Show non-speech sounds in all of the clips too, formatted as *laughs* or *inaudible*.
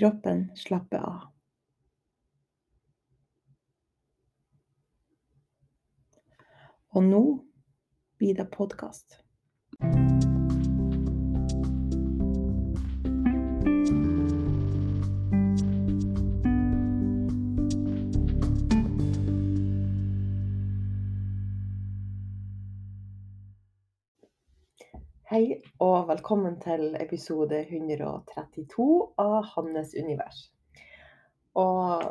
Kroppen slapper av. Og nå blir det podkast. Hei og velkommen til episode 132 av Hannes univers. Og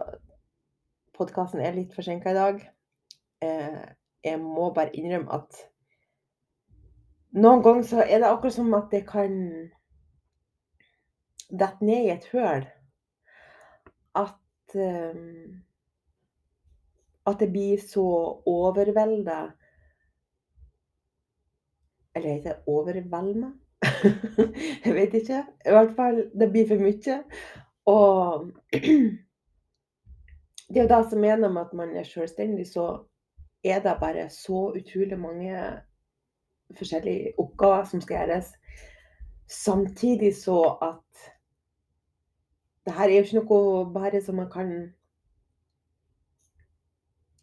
podkasten er litt forsinka i dag. Eh, jeg må bare innrømme at noen ganger så er det akkurat som at det kan dette ned i et høl. At eh, At det blir så overvelda Eller heter det overvelda? *laughs* jeg vet ikke. I hvert fall, det blir for mye. Og *clears throat* det er jo det som er med at man er selvstendig, så er det bare så utrolig mange forskjellige oppgaver som skal gjøres. Samtidig så at det her er jo ikke noe bare som man kan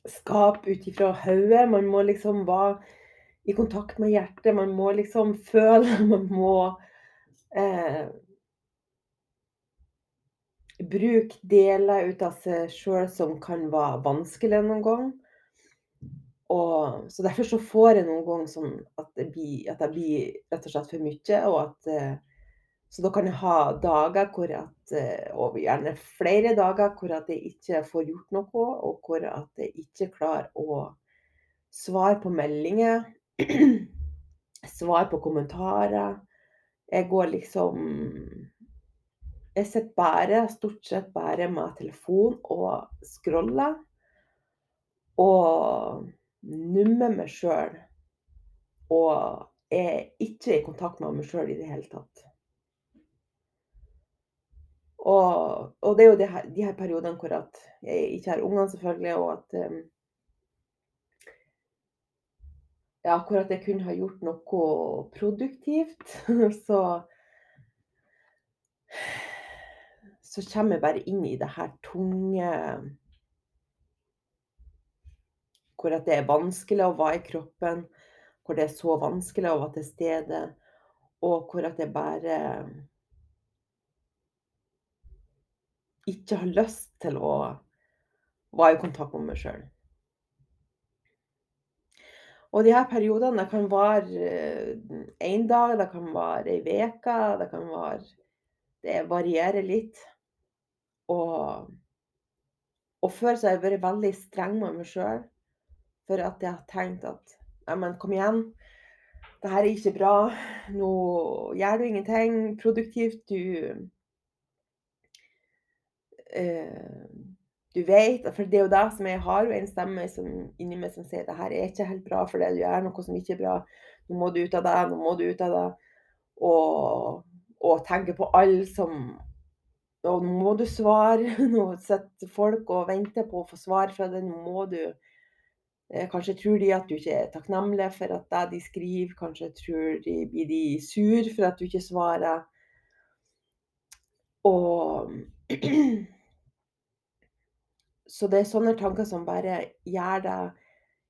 skape ut ifra hodet. Man må liksom være i kontakt med hjertet. Man må liksom føle. *laughs* Man må eh, bruke deler ut av seg sjøl som kan være vanskelig noen gang. Og, så derfor så får jeg noen ganger sånn at det blir, at det blir rett og slett for mye. Og at, eh, så da kan jeg ha dager hvor at, eh, og gjerne flere dager hvor at jeg ikke får gjort noe, og hvor at jeg ikke klarer å svare på meldinger. *clears throat* Svar på kommentarer. Jeg går liksom Jeg sitter bare, stort sett bare med telefon og scroller. Og nummer meg sjøl. Og er ikke i kontakt med meg sjøl i det hele tatt. Og, og det er jo de her, her periodene hvor jeg ikke har ungene, selvfølgelig, og at um, ja, hvor jeg kunne ha gjort noe produktivt. *laughs* Så så kommer jeg bare inn i det her tunge Hvor at det er vanskelig å være i kroppen. Hvor det er så vanskelig å være til stede. Og hvor at jeg bare ikke har lyst til å være i kontakt med meg sjøl. Og de her periodene kan vare én dag, det kan vare ei uke, det kan vare Det varierer litt. Og, og før så har jeg vært veldig streng med meg sjøl. For at jeg har tenkt at Neimen, kom igjen. Det her er ikke bra. Nå gjør du ingenting produktivt. Du eh, Du vet For det er jo det som jeg har jo en stemme som, inni meg som sier det her er ikke helt bra for det du gjør, noe som ikke er bra. Nå må du ut av det, nå må du ut av det. Og, og tenke på alle som Og nå må du svare. *laughs* Nå sitter folk og venter på å få svar fra deg. Nå må du eh, Kanskje tror de at du ikke er takknemlig for at det de skriver. Kanskje tror de, blir de sur for at du ikke svarer. Og *clears throat* Så det er sånne tanker som bare gjør det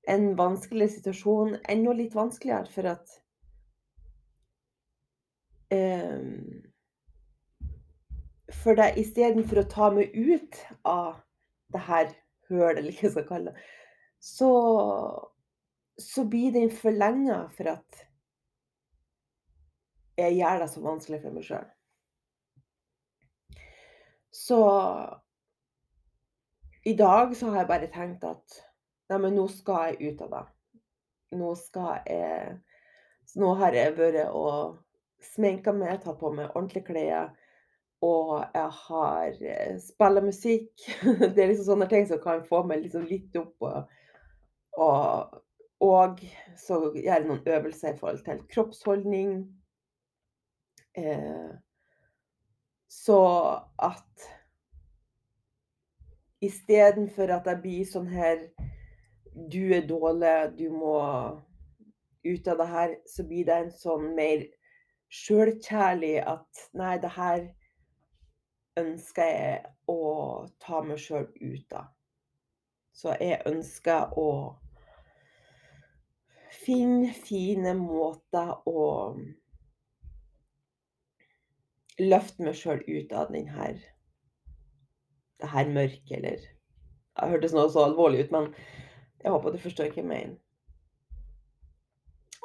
en vanskelig situasjon enda litt vanskeligere, for at um, For det istedenfor å ta meg ut av det her hølet, eller hva jeg skal kalle det, så, så blir den forlenga for at jeg gjør det så vanskelig for meg sjøl. Så i dag så har jeg bare tenkt at nei, nå skal jeg ut av det. Nå skal jeg nå har jeg vært og sminka meg, tatt på meg ordentlige klær, og jeg har eh, spilla musikk. *laughs* Det er liksom sånne ting som kan få meg liksom litt opp og og, og så gjør jeg noen øvelser i forhold til kroppsholdning. Eh, så at istedenfor at jeg blir sånn her Du er dårlig, du må ut av det her, så blir det en sånn mer sjølkjærlig at Nei, det her ønsker jeg å ta meg sjøl ut av. Så jeg ønsker å finne fine måter å løfte meg sjøl ut av denne det her mørket, eller Det hørtes nå så alvorlig ut, men jeg håper du forstår hva jeg mener.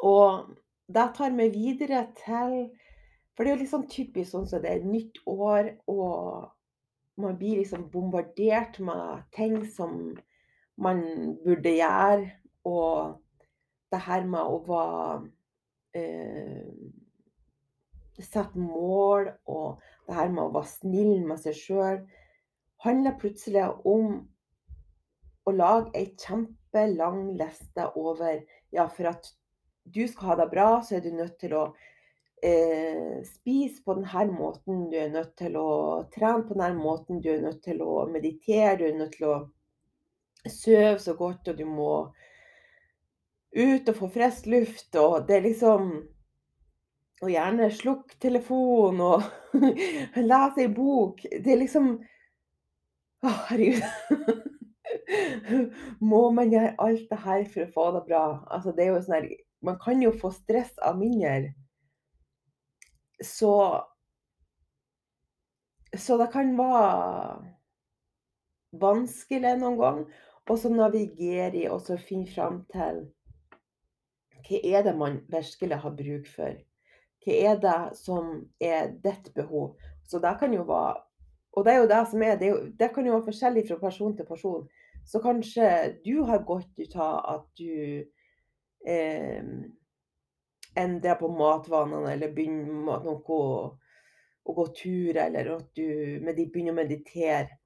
Og det tar meg videre til For det er jo litt sånn typisk sånn som det er nytt år, og man blir liksom bombardert med ting som man burde gjøre, og det her med å være eh, Sette mål, og det her med å være snill med seg sjøl handler plutselig om å lage ei kjempelang liste over Ja, for at du skal ha det bra, så er du nødt til å eh, spise på denne måten, du er nødt til å trene på denne måten, du er nødt til å meditere, du er nødt til å sove så godt, og du må ut og få frisk luft, og det er liksom Og gjerne slukke telefonen og *laughs* lese ei bok. Det er liksom å, herregud. *laughs* Må man gjøre alt det her for å få det bra? Altså, det er jo sånn her Man kan jo få stress av mindre. Så Så det kan være vanskelig noen gang så navigere i og så finne fram til hva er det man virkelig har bruk for? Hva er det som er ditt behov? Så det kan jo være og det er jo det som er, det, er jo, det kan jo være forskjellig fra person til person. Så kanskje du har godt ut av at du eh, endrer på matvanene, eller begynner noe å gå tur, eller at du med begynner å meditere.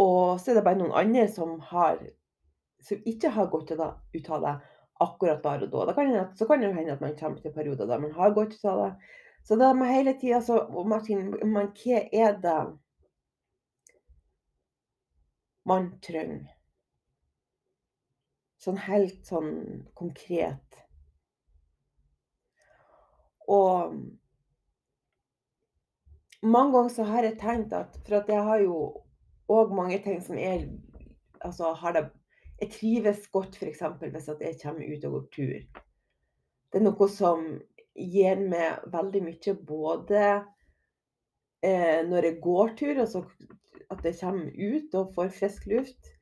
Og så er det bare noen andre som, har, som ikke har godt ut av det akkurat der og da. da kan det, så kan det hende at man kommer til perioder der man har godt ut av det, så da må hele tida så Martin, men hva er det man trenger? Sånn helt sånn konkret. Og mange ganger så har jeg tenkt at For at jeg har jo òg mange ting som er Altså har det Jeg trives godt f.eks. hvis jeg kommer ut og går tur. Det er noe som gir meg veldig mye både eh, når jeg går tur, altså at jeg kommer ut og får frisk luft,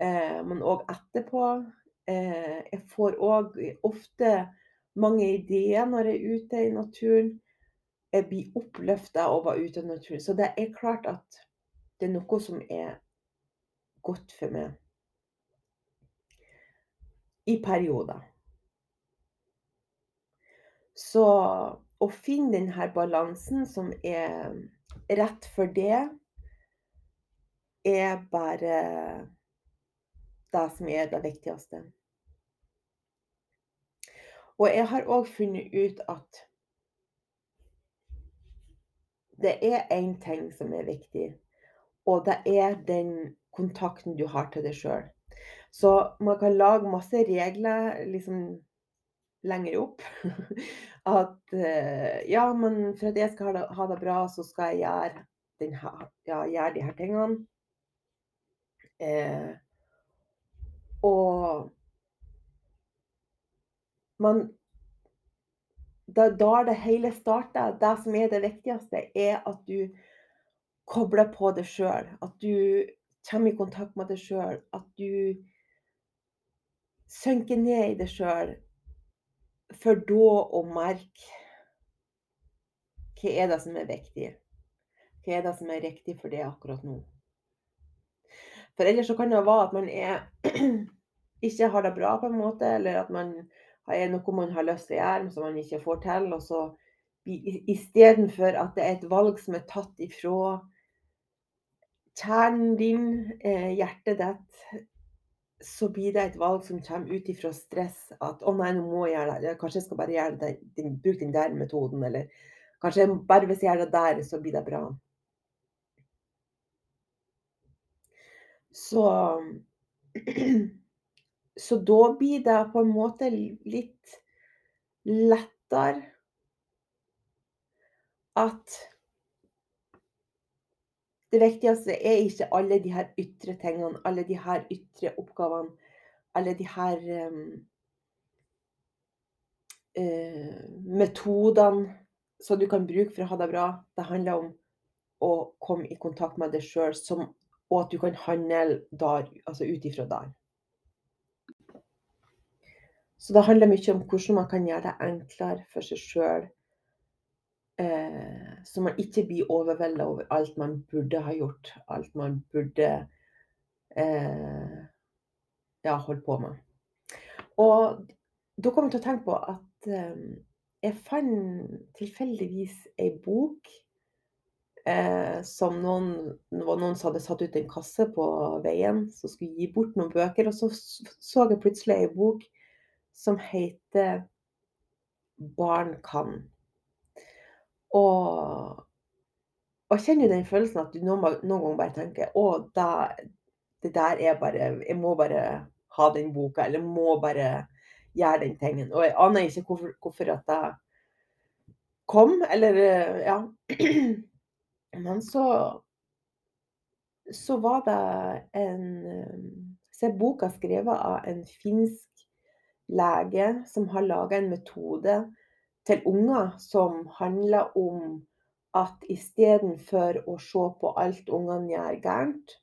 eh, men òg etterpå. Eh, jeg får òg ofte mange ideer når jeg er ute i naturen. Jeg blir oppløfta av å være ute i naturen. Så det er klart at det er noe som er godt for meg i perioder. Så å finne denne balansen som er rett for det, er bare det som er det viktigste. Og jeg har òg funnet ut at det er én ting som er viktig, og det er den kontakten du har til deg sjøl. Så man kan lage masse regler liksom lenger opp. *laughs* At uh, ja, men for at jeg skal ha det, bra, så skal jeg gjøre, den, ja, gjøre de her tingene. Eh, og man da, da det hele starter. Det som er det viktigste, er at du kobler på deg sjøl. At du kommer i kontakt med deg sjøl. At du synker ned i deg sjøl. For da å merke hva er det som er viktig. Hva er det som er riktig for det akkurat nå? For ellers så kan det være at man er, *clears throat* ikke har det bra, på en måte, eller at man er noe man har lyst til å gjøre, som man ikke får til. Og så istedenfor at det er et valg som er tatt ifra kjernen din, eh, hjertet ditt, så blir det et valg som kommer ut ifra stress. At 'å nei, nå må jeg gjøre det'. Kanskje jeg skal bare gjøre det, den, bruke den der metoden. Eller kanskje bare hvis jeg gjør det der, så blir det bra. Så *clears throat* Så da blir det på en måte litt lettere at det viktigste er ikke alle de her ytre tingene, alle de her ytre oppgavene, alle de her um, uh, metodene som du kan bruke for å ha det bra. Det handler om å komme i kontakt med deg sjøl, og at du kan handle der, altså ut ifra der. Så det handler mye om hvordan man kan gjøre det enklere for seg sjøl. Eh, så man ikke blir overvelda over alt man burde ha gjort. Alt man burde eh, ja, holdt på med. Og da kom jeg til å tenke på at eh, jeg fant tilfeldigvis ei bok eh, som noen, noen hadde satt ut en kasse på veien, som skulle gi bort noen bøker. Og så så jeg plutselig ei bok som heter 'Barn kan'. Og, og kjenner den følelsen at du noen, noen ganger bare tenker 'Å, da, det der er bare Jeg må bare ha den boka', eller 'må bare gjøre den tingen'. Og jeg aner ikke hvorfor, hvorfor at jeg kom, eller Ja. *clears throat* Men så så var det en Så er boka skrevet av en finsk lege som har laga en metode til unger som handler om at istedenfor å se på alt ungene gjør gærent,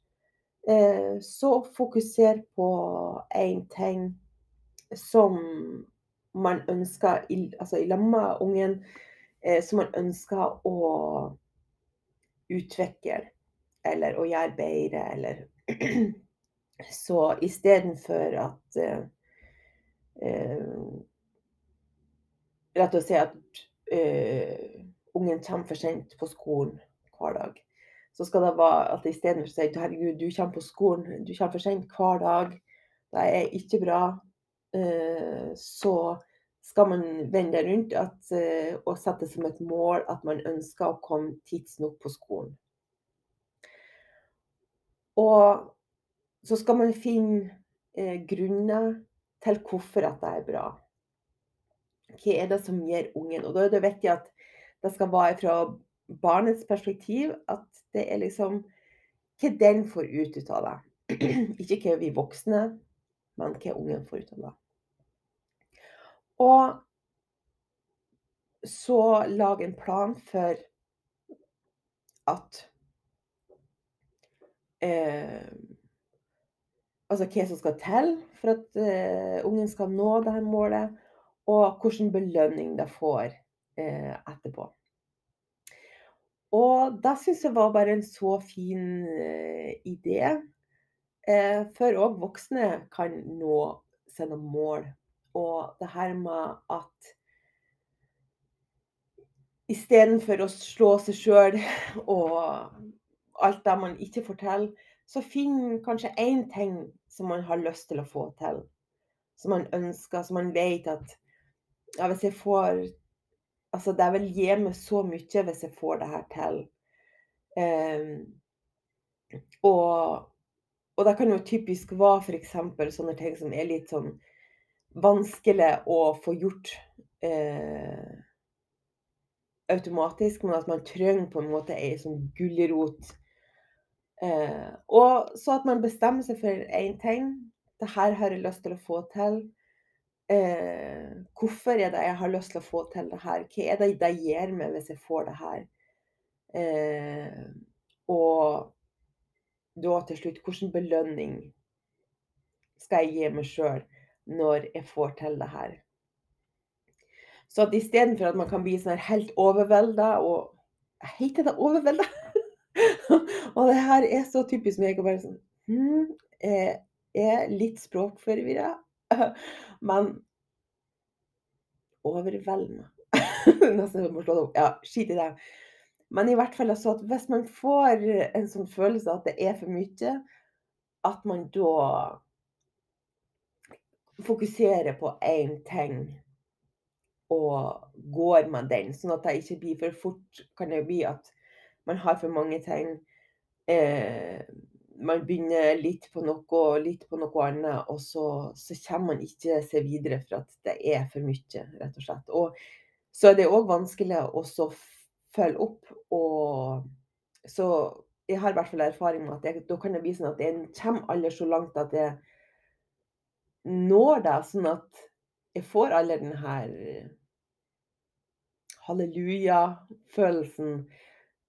eh, så fokuser på én ting som man ønsker altså i lag med ungen, eh, som man ønsker å utvikle eller å gjøre bedre, eller *clears throat* Så istedenfor at eh, Rett og slett at uh, ungen kommer for sent på skolen hver dag. Så skal det være at istedenfor å si herregud, du kommer på skolen, du kommer for sent hver dag, det er ikke bra, uh, så skal man vende det rundt at, uh, og sette som et mål at man ønsker å komme tidsnok på skolen. Og så skal man finne grunner til hvorfor at det er bra. Hva er det som gir ungen? Og da er det viktig at det skal være fra barnets perspektiv at det er liksom hva den får ut av det. *clears throat* Ikke hva vi voksne, men hva ungen får ut av det. Og så lag en plan for at eh, Altså hva som skal til for at eh, ungen skal nå dette målet, og hvilken belønning det får eh, etterpå. Og det syns jeg var bare en så fin eh, idé. for òg voksne kan nå sine mål. Og det her med at istedenfor å slå seg sjøl *laughs* og alt det man ikke får til, så finn kanskje én ting som man har lyst til å få til. Som man ønsker, som man vet at Ja, hvis jeg får Altså, det vil gi meg så mye hvis jeg får det her til. Um, og og det kan jo typisk være eksempel sånne ting som er litt sånn vanskelig å få gjort, eh, automatisk, men at man trenger på en måte ei sånn gulrot. Eh, og så at man bestemmer seg for én ting. Det her har jeg lyst til å få til. Eh, hvorfor er det jeg har lyst til å få til det her? Hva er det det gir meg hvis jeg får det her? Eh, og da til slutt, hvilken belønning skal jeg gi meg sjøl når jeg får til det her? Så at istedenfor at man kan bli sånn helt overvelda og Heter det overvelda? *laughs* og det her er så typisk meg å bare sånn hmm, jeg er litt språkforvirra, *laughs* men Overveldende. *laughs* Nesten som å slå det opp. Ja, skit i det. Men i hvert fall altså at hvis man får en sånn følelse at det er for mye, at man da fokuserer på én ting og går med den, sånn at det ikke blir for fort kan det bli at man har for mange ting. Eh, man begynner litt på noe, litt på noe annet, og så, så kommer man ikke seg videre for at det er for mye, rett og slett. Og så er det òg vanskelig å følge opp, og så jeg har i hvert fall erfaring med at jeg, da kan det bli sånn at jeg kommer aldri så langt at jeg når det, sånn at jeg får alle den her halleluja-følelsen.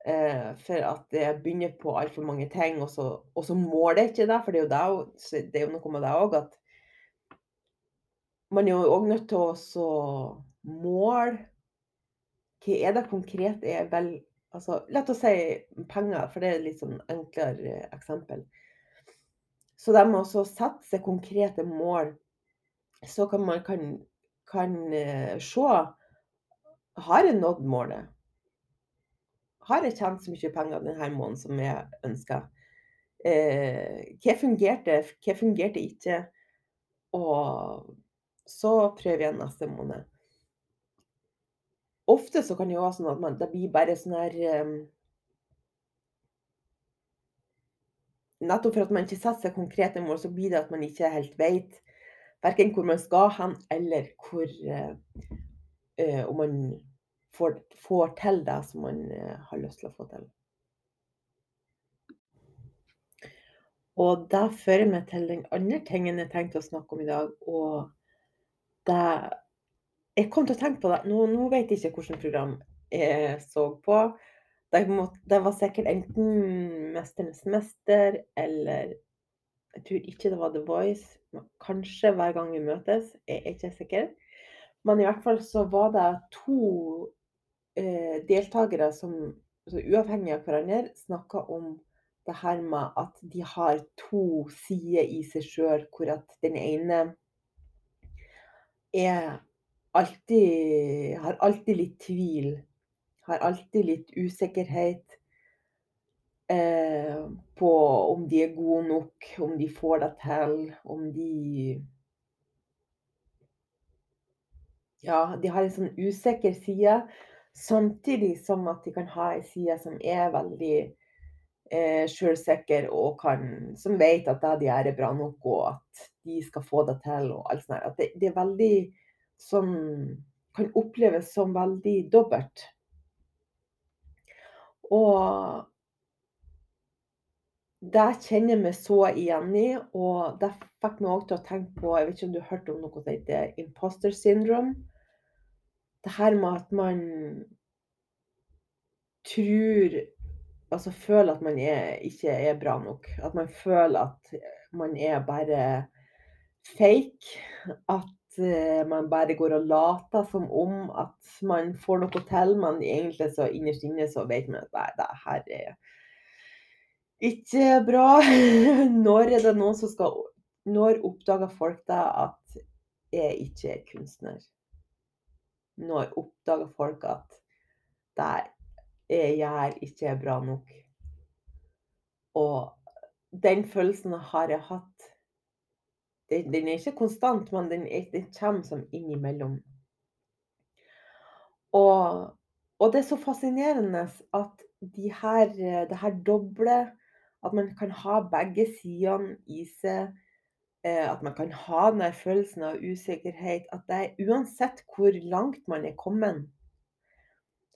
Eh, for at jeg begynner på altfor mange ting, og så, og så måler det ikke det. For det er jo, det, det er jo noe med det òg at man er jo òg nødt til å måle Hva er det konkret er vel altså, La oss si penger, for det er et litt sånn enklere eksempel. Så de må også sette seg konkrete mål, så kan man kan, kan uh, se Har jeg nådd målet? Har jeg tjent så mye penger denne måneden som jeg ønsker? Eh, hva fungerte, hva fungerte ikke? Og så prøver jeg neste måned. Ofte så kan det jo være sånn at man, det blir bare sånn her eh, Nettopp for at man ikke setter seg konkrete mål, så blir det at man ikke helt vet verken hvor man skal hen, eller hvor eh, uh, Om man får, får til det som man eh, har lyst til å få til. Og det fører meg til den andre tingen jeg tenkte å snakke om i dag. Og det Jeg kom til å tenke på det. Nå, nå vet jeg ikke hvilket program jeg så på. Det, det var sikkert enten 'Mesternes mester' eller Jeg tror ikke det var The Voice. Kanskje hver gang vi møtes. Jeg er ikke sikker. Men i hvert fall så var det to eh, deltakere som altså uavhengig av hverandre snakker om det her med at de har to sider i seg sjøl, hvor at den ene er alltid Har alltid litt tvil. Har alltid litt usikkerhet eh, på om de er gode nok, om de får det til, om de Ja, de har en sånn usikker side Samtidig som at de kan ha ei side som er veldig eh, sjølsikker og kan, som vet at det de gjør er bra nok, og at de skal få det til og alt sånt. At det, det er veldig som kan oppleves som veldig dobbelt. Og det kjenner jeg meg så igjen i, og det fikk meg òg til å tenke på Jeg vet ikke om du har hørt om noe som heter imposter syndrome? Det her med at man tror Altså føler at man er, ikke er bra nok. At man føler at man er bare fake. At uh, man bare går og later som om at man får noe til, men egentlig så innerst inne så vet man at nei, det her er ikke bra. *laughs* Når er det noen som skal Når oppdager folk da at jeg ikke er kunstner? Når oppdager folk at det jeg gjør, ikke er bra nok. Og den følelsen har jeg hatt Den, er ikke konstant, men den, den kommer som innimellom. Og, og det er så fascinerende at de her, det her doble At man kan ha begge sidene i seg. Eh, at man kan ha den der følelsen av usikkerhet. At det er uansett hvor langt man er kommet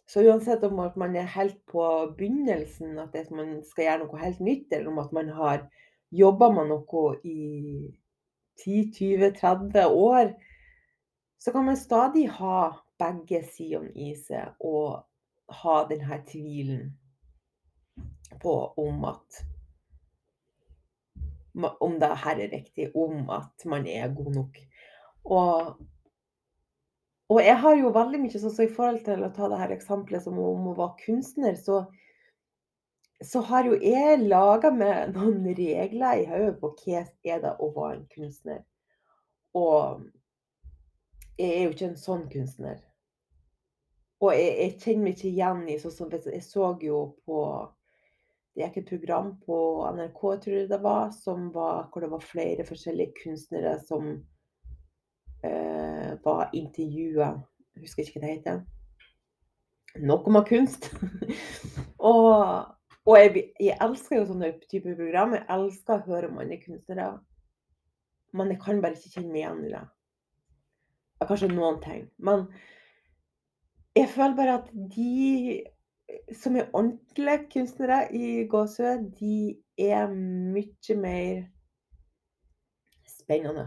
så uansett om at man er helt på begynnelsen, at man skal gjøre noe helt nytt, eller om at man har jobba med noe i 10-20-30 år, så kan man stadig ha begge sidene i seg og ha denne tvilen på om at Om det her er riktig, om at man er god nok. Og og jeg har jo veldig mye sånn så i forhold til å ta det her eksempelet som om å være kunstner, så så har jo jeg laga meg noen regler i hodet på hva er det å være en kunstner. Og jeg er jo ikke en sånn kunstner. Og jeg, jeg kjenner meg ikke igjen i sånn som Jeg så jo på Det gikk et program på NRK, tror jeg det var, var, hvor det var flere forskjellige kunstnere som eh, var intervjua husker ikke hva det heter. Noe med kunst. *laughs* og, og jeg, jeg, elsker jo sånne type program. Jeg elsker å høre om andre kunstnere. Men jeg kan bare ikke kjenne meg igjen i det. Kanskje noen ting. Men jeg føler bare at de som er ordentlige kunstnere i Gåsø, de er mye mer spennende.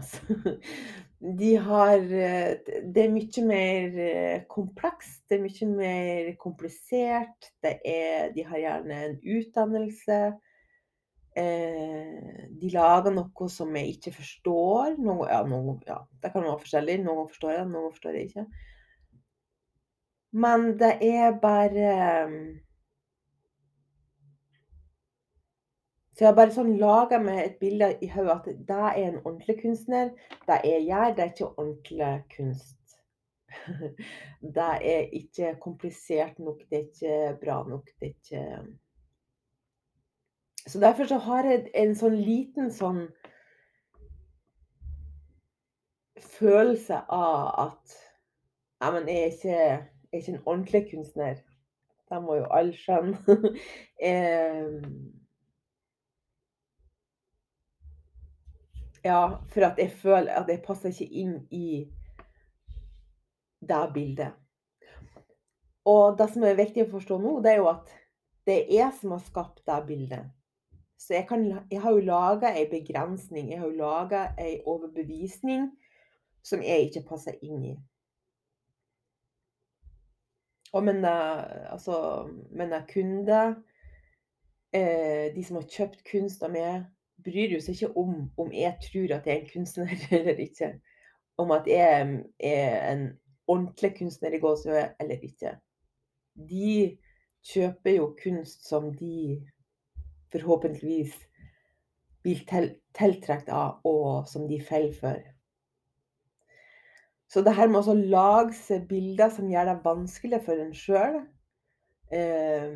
De har eh, Det er mye mer eh, komplekst, det er mye mer komplisert. Er, de har gjerne en utdannelse. Eh, de lager noe som jeg ikke forstår. Noe, ja, noe, ja, det kan være forskjellig. Noen forstår jeg, noen forstår jeg ikke. Men det er bare Så jeg bare sånn laga meg et bilde i hodet at det er en ordentlig kunstner. Det er jeg det er ikke ordentlig kunst. *laughs* det er ikke komplisert nok, det er ikke bra nok, det er ikke Så derfor så har jeg en sånn liten sånn følelse av at Nei, men jeg er ikke, er ikke en ordentlig kunstner. Det må jo alle skjønne. *laughs* Ja, for at jeg føler at jeg passer ikke inn i det bildet. Og det som er viktig å forstå nå, det er jo at det er jeg som har skapt det bildet. Så jeg, kan, jeg har jo laga ei begrensning, jeg har jo laga ei overbevisning som jeg ikke passer inn i. Og men, altså, mine kunder, eh, de som har kjøpt kunst av meg, bryr seg ikke om om jeg tror at jeg er en kunstner *laughs* eller ikke. Om at jeg er en ordentlig kunstner i gåsehud eller ikke. De kjøper jo kunst som de forhåpentligvis blir til, tiltrukket av, og som de faller for. Så det her med å lage seg bilder som gjør det vanskelig for en sjøl eh,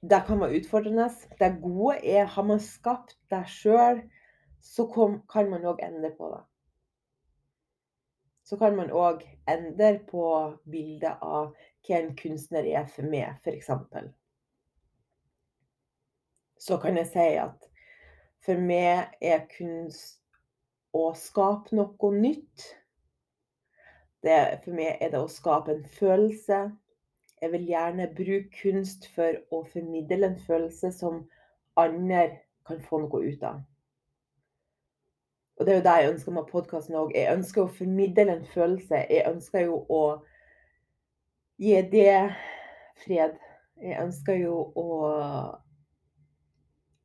det kan være utfordrende. Det gode er har man skapt det sjøl, så kan man òg endre på det. Så kan man òg endre på bildet av hva en kunstner er for meg, f.eks. Så kan jeg si at for meg er kunst å skape noe nytt. Det, for meg er det å skape en følelse, jeg vil gjerne bruke kunst for å formidle en følelse som andre kan få noe ut av. Og det er jo det jeg ønsker med podkasten òg. Jeg ønsker å formidle en følelse. Jeg ønsker jo å gi det fred. Jeg ønsker jo å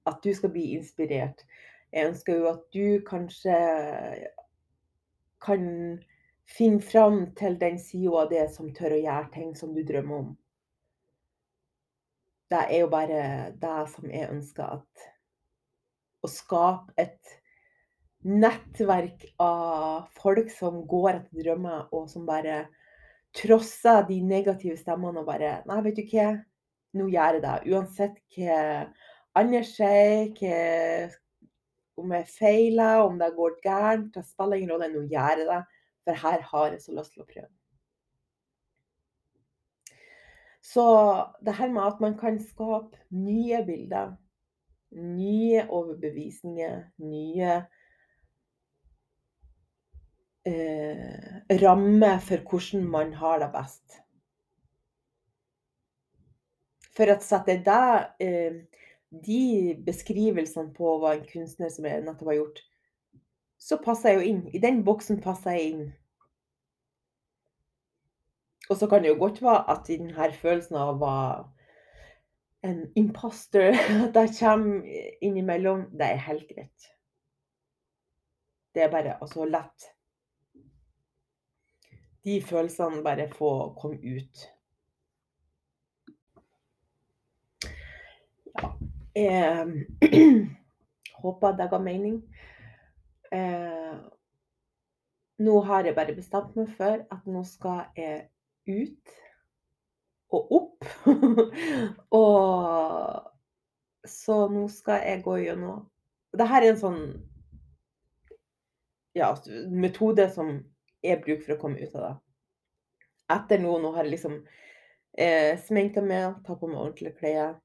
At du skal bli inspirert. Jeg ønsker jo at du kanskje kan finne fram til den sida av det som tør å gjøre ting som du drømmer om. Det er jo bare det som jeg ønsker at Å skape et nettverk av folk som går etter drømmer, og som bare trosser de negative stemmene og bare Nei, vet du hva, nå gjør jeg det. Uansett hva andre sier, hva om jeg feiler, om det går gærent, det spiller ingen rolle. Nå gjør jeg det For her har jeg så lyst til å prøve. Så det her med at man kan skape nye bilder, nye overbevisninger, nye eh, rammer for hvordan man har det best. For å sette det eh, de beskrivelsene på hva en kunstner som nettopp har gjort, så passer jeg jo inn. I den boksen passer jeg inn. Og så kan det jo godt være at i denne følelsen av å være en imposter, *laughs* at jeg kommer innimellom, det er helt greit. Det er bare altså lett. De følelsene bare få komme ut. Jeg *clears throat* håper det ga mening. Eh, nå har jeg bare bestemt meg for at nå skal jeg ut og opp. *laughs* og så nå skal jeg gå gjennom Dette er en sånn ja, metode som jeg bruker for å komme ut av det. Etter nå, nå har jeg liksom eh, sminka meg, tatt på meg ordentlige klær,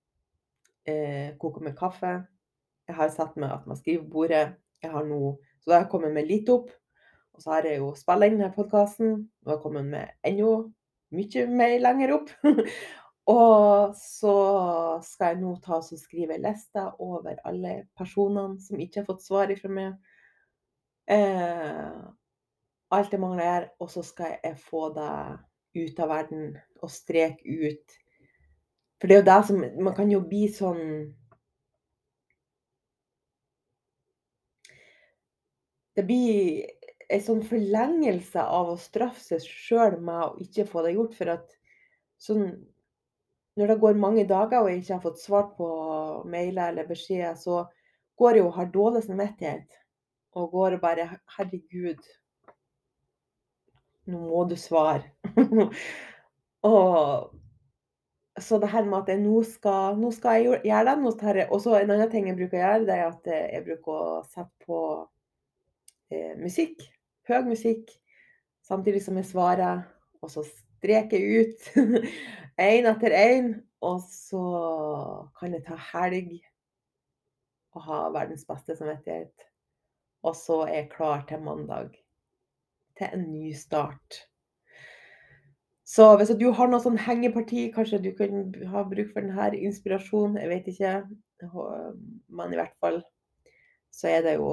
eh, koker med kaffe. Jeg har satt meg at man skriver bordet. Jeg har nå, så da har jeg kommet meg litt opp. Og så har jeg jo spilt inn denne podkasten. Nå har jeg kommet med enda mye mer lenger opp. *laughs* og så skal jeg nå ta og skrive ei liste over alle personene som ikke har fått svar ifra meg. Eh, alt det mangler jeg, og så skal jeg få det ut av verden og streke ut. For det er jo det som Man kan jo bli sånn Det blir en sånn forlengelse av å straffe seg sjøl med å ikke få det gjort. For at sånn Når det går mange dager og jeg ikke har fått svart på mailer eller beskjeder, så går jeg og har dårlig samvittighet. Og går og bare Herregud, nå må du svare. *laughs* og så det her med at jeg nå skal, nå skal jeg gjøre det. Og så en annen ting jeg bruker å gjøre, det er at jeg bruker å sette på eh, musikk høy musikk samtidig som jeg svarer, og så streker jeg ut *laughs* én etter én. Og så kan jeg ta helg og ha verdens beste samvittighet. Og så er jeg klar til mandag. Til en ny start. Så hvis du har noe sånn hengeparti, kanskje du kan ha bruk for denne inspirasjonen, jeg vet ikke. Men i hvert fall så er det jo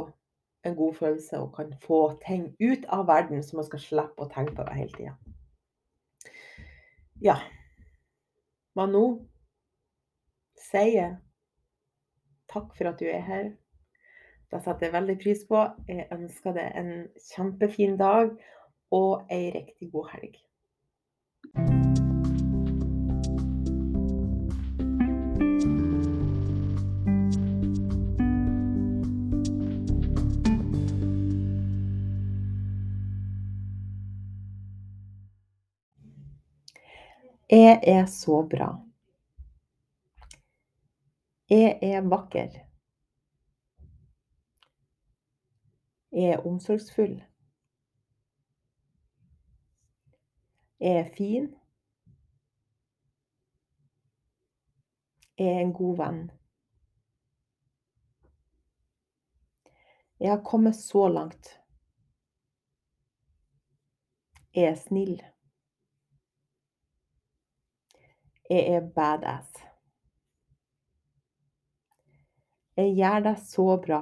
en god følelse og kan få ting ut av verden, så man skal slippe å tenke på det hele tida. Ja. Men nå sier jeg takk for at du er her. Det setter jeg veldig pris på. Jeg ønsker deg en kjempefin dag og ei riktig god helg. Jeg er så bra. Jeg er vakker. Jeg er omsorgsfull. Jeg er fin. Er en god venn. Jeg har kommet så langt. Jeg er snill. Jeg er badass. Jeg gjør det så bra.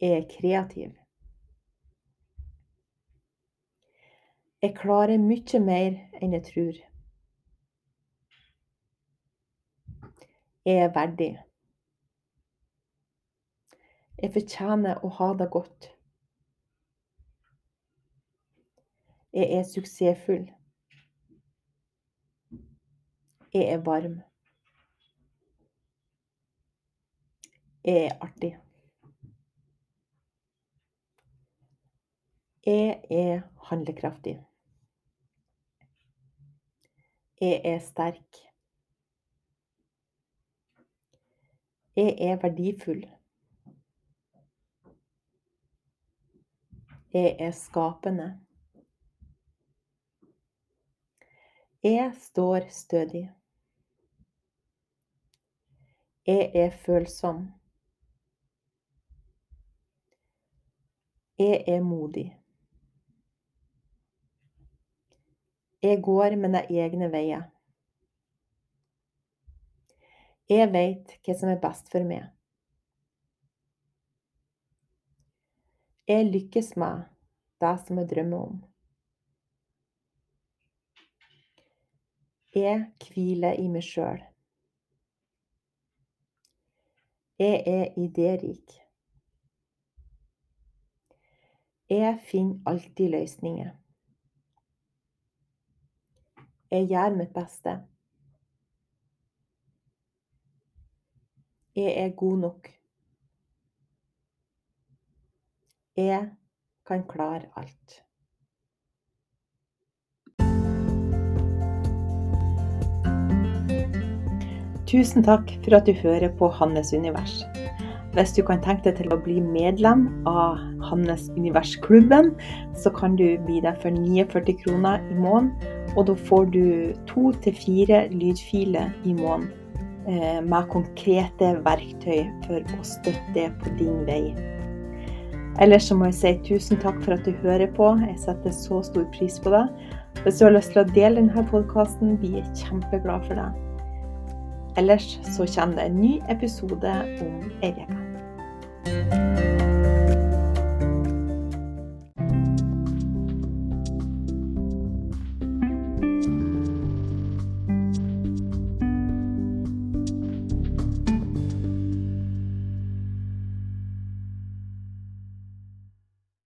Jeg er kreativ. Jeg klarer mye mer enn jeg tror. Jeg er verdig. Jeg fortjener å ha det godt. Jeg er suksessfull. Jeg er varm. Jeg er artig. Jeg er handlekraftig. Jeg er sterk. Jeg er verdifull. Jeg er skapende. Jeg står stødig. Jeg er følsom. Jeg er modig. Jeg går mine egne veier. Jeg veit hva som er best for meg. Jeg lykkes med det som jeg drømmer om. Jeg hviler i meg sjøl. Jeg er idérik. Jeg finner alltid løsninger. Jeg gjør mitt beste. Jeg er god nok. Jeg kan klare alt. Tusen takk for at du hører på Hannes univers. Hvis du kan tenke deg til å bli medlem av Hannes univers-klubben, så kan du bli det for 49 kroner i måneden. Og da får du to til fire lydfiler i måneden eh, med konkrete verktøy for å støtte deg på din vei. Ellers så må jeg si tusen takk for at du hører på. Jeg setter så stor pris på det. Hvis du har lyst til å dele denne podkasten, blir jeg kjempeglad for det. Ellers så kommer det en ny episode om ei uke.